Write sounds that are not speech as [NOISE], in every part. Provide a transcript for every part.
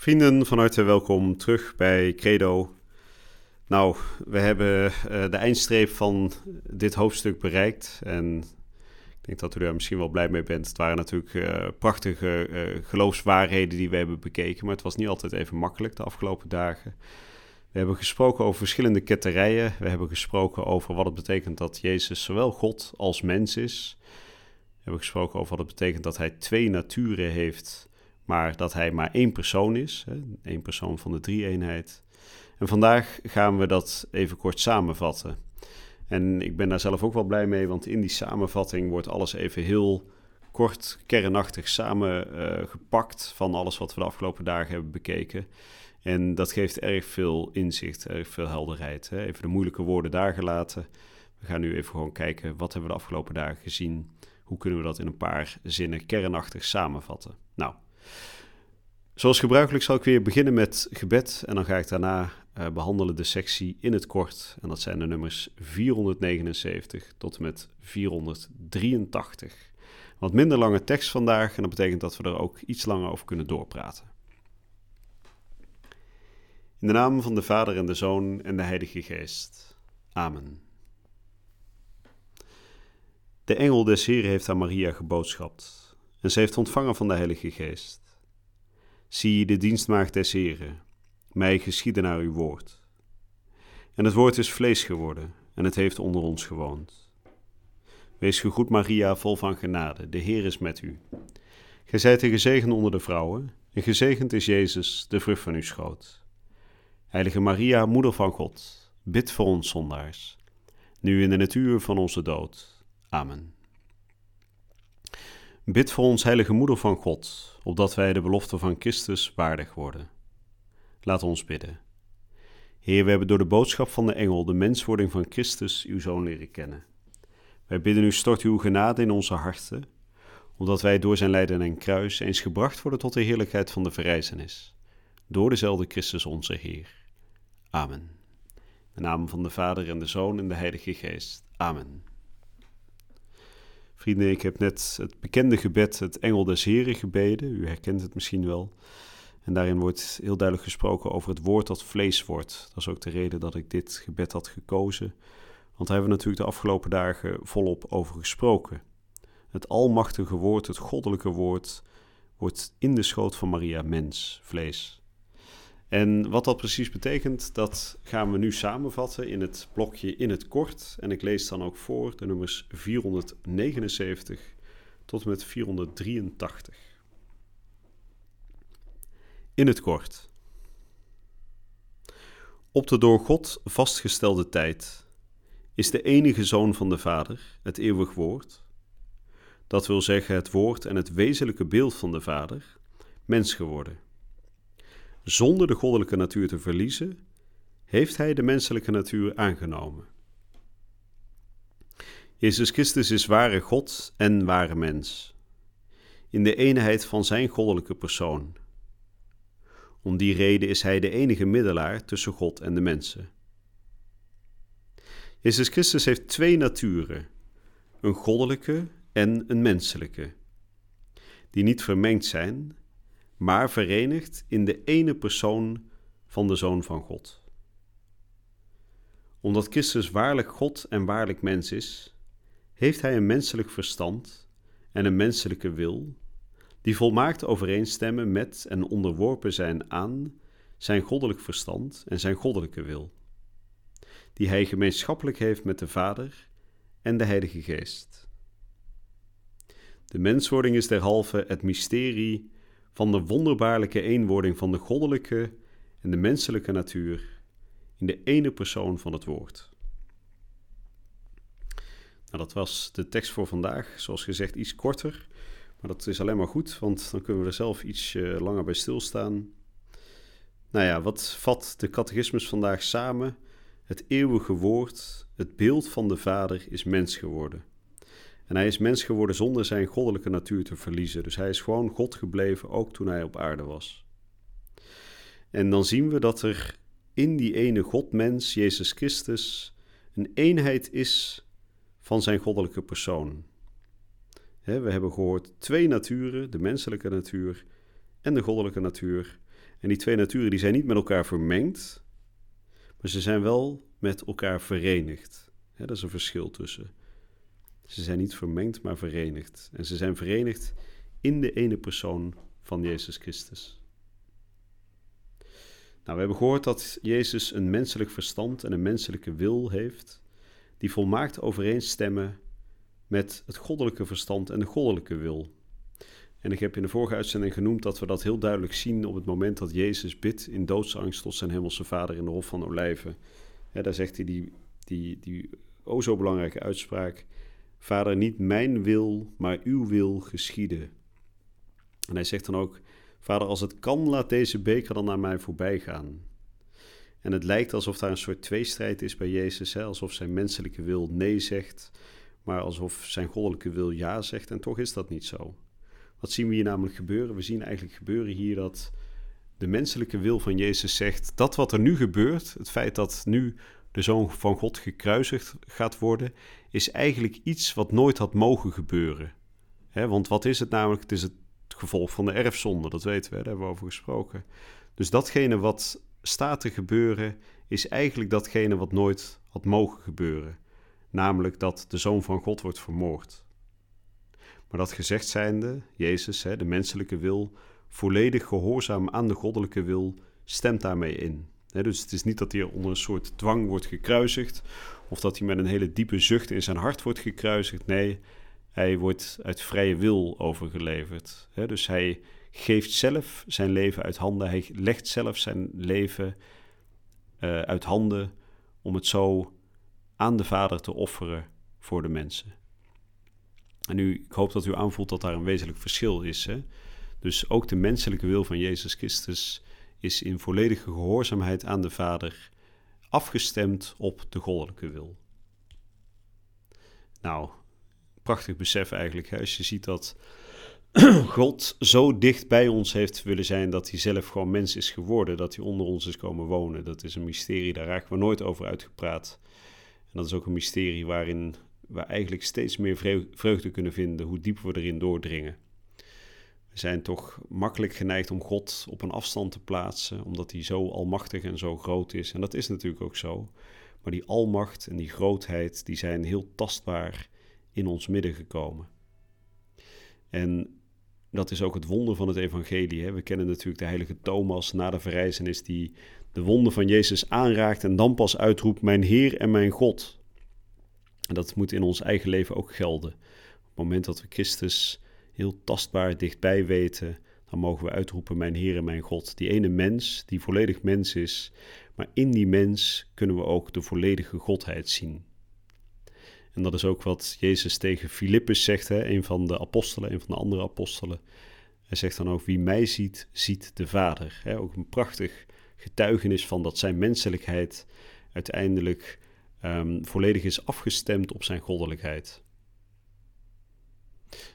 Vrienden, van harte welkom terug bij Credo. Nou, we hebben uh, de eindstreep van dit hoofdstuk bereikt. En ik denk dat u daar misschien wel blij mee bent. Het waren natuurlijk uh, prachtige uh, geloofswaarheden die we hebben bekeken. Maar het was niet altijd even makkelijk de afgelopen dagen. We hebben gesproken over verschillende ketterijen. We hebben gesproken over wat het betekent dat Jezus zowel God als mens is. We hebben gesproken over wat het betekent dat hij twee naturen heeft maar dat hij maar één persoon is, hè, één persoon van de drie-eenheid. En vandaag gaan we dat even kort samenvatten. En ik ben daar zelf ook wel blij mee, want in die samenvatting wordt alles even heel kort, kernachtig samengepakt uh, van alles wat we de afgelopen dagen hebben bekeken. En dat geeft erg veel inzicht, erg veel helderheid. Even de moeilijke woorden daar gelaten. We gaan nu even gewoon kijken, wat hebben we de afgelopen dagen gezien? Hoe kunnen we dat in een paar zinnen kernachtig samenvatten? Nou, Zoals gebruikelijk zal ik weer beginnen met gebed en dan ga ik daarna uh, behandelen de sectie in het kort. En dat zijn de nummers 479 tot en met 483. Wat minder lange tekst vandaag en dat betekent dat we er ook iets langer over kunnen doorpraten. In de naam van de Vader en de Zoon en de Heilige Geest. Amen. De engel des Heren heeft aan Maria geboodschapt en ze heeft ontvangen van de Heilige Geest. Zie de dienstmaagd des Heren, mij geschieden naar uw woord. En het woord is vlees geworden en het heeft onder ons gewoond. Wees gegroet Maria, vol van genade, de Heer is met u. Gij zijt de gezegend onder de vrouwen, en gezegend is Jezus, de vrucht van uw schoot. Heilige Maria, moeder van God, bid voor ons zondaars, nu in de natuur van onze dood. Amen. Bid voor ons, heilige moeder van God, opdat wij de belofte van Christus waardig worden. Laat ons bidden. Heer, we hebben door de boodschap van de engel de menswording van Christus, uw Zoon, leren kennen. Wij bidden u, stort uw genade in onze harten, omdat wij door zijn lijden en kruis eens gebracht worden tot de heerlijkheid van de verrijzenis. Door dezelfde Christus onze Heer. Amen. In de naam van de Vader en de Zoon en de Heilige Geest. Amen. Vrienden, ik heb net het bekende gebed, het Engel des Heren, gebeden. U herkent het misschien wel. En daarin wordt heel duidelijk gesproken over het woord dat vlees wordt. Dat is ook de reden dat ik dit gebed had gekozen. Want daar hebben we natuurlijk de afgelopen dagen volop over gesproken. Het almachtige woord, het goddelijke woord, wordt in de schoot van Maria mens, vlees. En wat dat precies betekent, dat gaan we nu samenvatten in het blokje in het kort. En ik lees dan ook voor de nummers 479 tot en met 483. In het kort. Op de door God vastgestelde tijd is de enige zoon van de Vader, het eeuwig woord, dat wil zeggen het woord en het wezenlijke beeld van de Vader, mens geworden zonder de goddelijke natuur te verliezen, heeft hij de menselijke natuur aangenomen. Jezus Christus is ware God en ware mens, in de eenheid van zijn goddelijke persoon. Om die reden is hij de enige middelaar tussen God en de mensen. Jezus Christus heeft twee naturen, een goddelijke en een menselijke, die niet vermengd zijn maar verenigd in de ene persoon van de Zoon van God. Omdat Christus waarlijk God en waarlijk mens is, heeft hij een menselijk verstand en een menselijke wil, die volmaakt overeenstemmen met en onderworpen zijn aan zijn goddelijk verstand en zijn goddelijke wil, die hij gemeenschappelijk heeft met de Vader en de Heilige Geest. De menswording is derhalve het mysterie van de wonderbaarlijke eenwording van de goddelijke en de menselijke natuur in de ene persoon van het woord. Nou, dat was de tekst voor vandaag. Zoals gezegd, iets korter. Maar dat is alleen maar goed, want dan kunnen we er zelf iets uh, langer bij stilstaan. Nou ja, wat vat de catechismus vandaag samen? Het eeuwige woord, het beeld van de Vader, is mens geworden. En hij is mens geworden zonder zijn goddelijke natuur te verliezen. Dus hij is gewoon God gebleven, ook toen hij op aarde was. En dan zien we dat er in die ene Godmens, Jezus Christus, een eenheid is van zijn goddelijke persoon. we hebben gehoord twee naturen, de menselijke natuur en de goddelijke natuur. En die twee naturen die zijn niet met elkaar vermengd, maar ze zijn wel met elkaar verenigd. Dat is een verschil tussen. Ze zijn niet vermengd, maar verenigd. En ze zijn verenigd in de ene persoon van Jezus Christus. Nou, we hebben gehoord dat Jezus een menselijk verstand en een menselijke wil heeft, die volmaakt overeenstemmen met het goddelijke verstand en de goddelijke wil. En ik heb in de vorige uitzending genoemd dat we dat heel duidelijk zien op het moment dat Jezus bidt in doodsangst tot zijn hemelse vader in de Hof van Olijven. Daar zegt hij die, die, die o zo belangrijke uitspraak: Vader, niet mijn wil, maar uw wil geschieden. En hij zegt dan ook: Vader, als het kan, laat deze beker dan naar mij voorbij gaan. En het lijkt alsof daar een soort tweestrijd is bij Jezus, alsof zijn menselijke wil nee zegt, maar alsof zijn goddelijke wil ja zegt. En toch is dat niet zo. Wat zien we hier namelijk gebeuren? We zien eigenlijk gebeuren hier dat de menselijke wil van Jezus zegt: dat wat er nu gebeurt, het feit dat nu de zoon van God gekruisigd gaat worden, is eigenlijk iets wat nooit had mogen gebeuren. want wat is het namelijk? Het is het gevolg van de erfzonde, dat weten we, daar hebben we over gesproken. Dus datgene wat staat te gebeuren, is eigenlijk datgene wat nooit had mogen gebeuren. Namelijk dat de zoon van God wordt vermoord. Maar dat gezegd zijnde, Jezus, de menselijke wil, volledig gehoorzaam aan de goddelijke wil, stemt daarmee in. Dus het is niet dat hij onder een soort dwang wordt gekruisigd, of dat hij met een hele diepe zucht in zijn hart wordt gekruisigd. Nee, hij wordt uit vrije wil overgeleverd. dus hij geeft zelf zijn leven uit handen, hij legt zelf zijn leven uh, uit handen om het zo aan de Vader te offeren voor de mensen. En nu, ik hoop dat u aanvoelt dat daar een wezenlijk verschil is. Hè? Dus ook de menselijke wil van Jezus Christus is in volledige gehoorzaamheid aan de Vader afgestemd op de goddelijke wil. Nou, prachtig besef eigenlijk. Hè? Als je ziet dat [CLEARS THROAT] God zo dicht bij ons heeft willen zijn dat hij zelf gewoon mens is geworden, dat hij onder ons is komen wonen. Dat is een mysterie, daar raken we nooit over uitgepraat. En dat is ook een mysterie waarin we eigenlijk steeds meer vreugde kunnen vinden, hoe diep we erin doordringen. We zijn toch makkelijk geneigd om God op een afstand te plaatsen, omdat hij zo almachtig en zo groot is. En dat is natuurlijk ook zo. Maar die almacht en die grootheid, die zijn heel tastbaar in ons midden gekomen. En dat is ook het wonder van het evangelie. Hè? We kennen natuurlijk de heilige Thomas na de verrijzenis die de wonden van Jezus aanraakt en dan pas uitroept, mijn Heer en mijn God. En dat moet in ons eigen leven ook gelden. Op het moment dat we Christus heel tastbaar dichtbij weten, dan mogen we uitroepen, mijn Heer en mijn God. Die ene mens, die volledig mens is, maar in die mens kunnen we ook de volledige Godheid zien. En dat is ook wat Jezus tegen Filippus zegt, hè, een van de apostelen, een van de andere apostelen. Hij zegt dan ook, wie mij ziet, ziet de Vader. Ook een prachtig getuigenis van dat zijn menselijkheid uiteindelijk um, volledig is afgestemd op zijn goddelijkheid.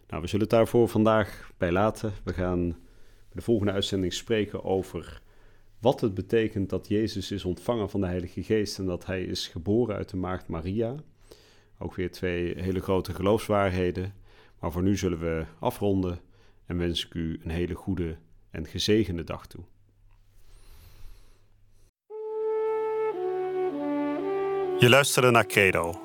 Nou, we zullen het daarvoor vandaag bij laten. We gaan bij de volgende uitzending spreken over wat het betekent dat Jezus is ontvangen van de Heilige Geest en dat hij is geboren uit de maagd Maria. Ook weer twee hele grote geloofswaarheden. Maar voor nu zullen we afronden en wens ik u een hele goede en gezegende dag toe. Je luisterde naar Credo,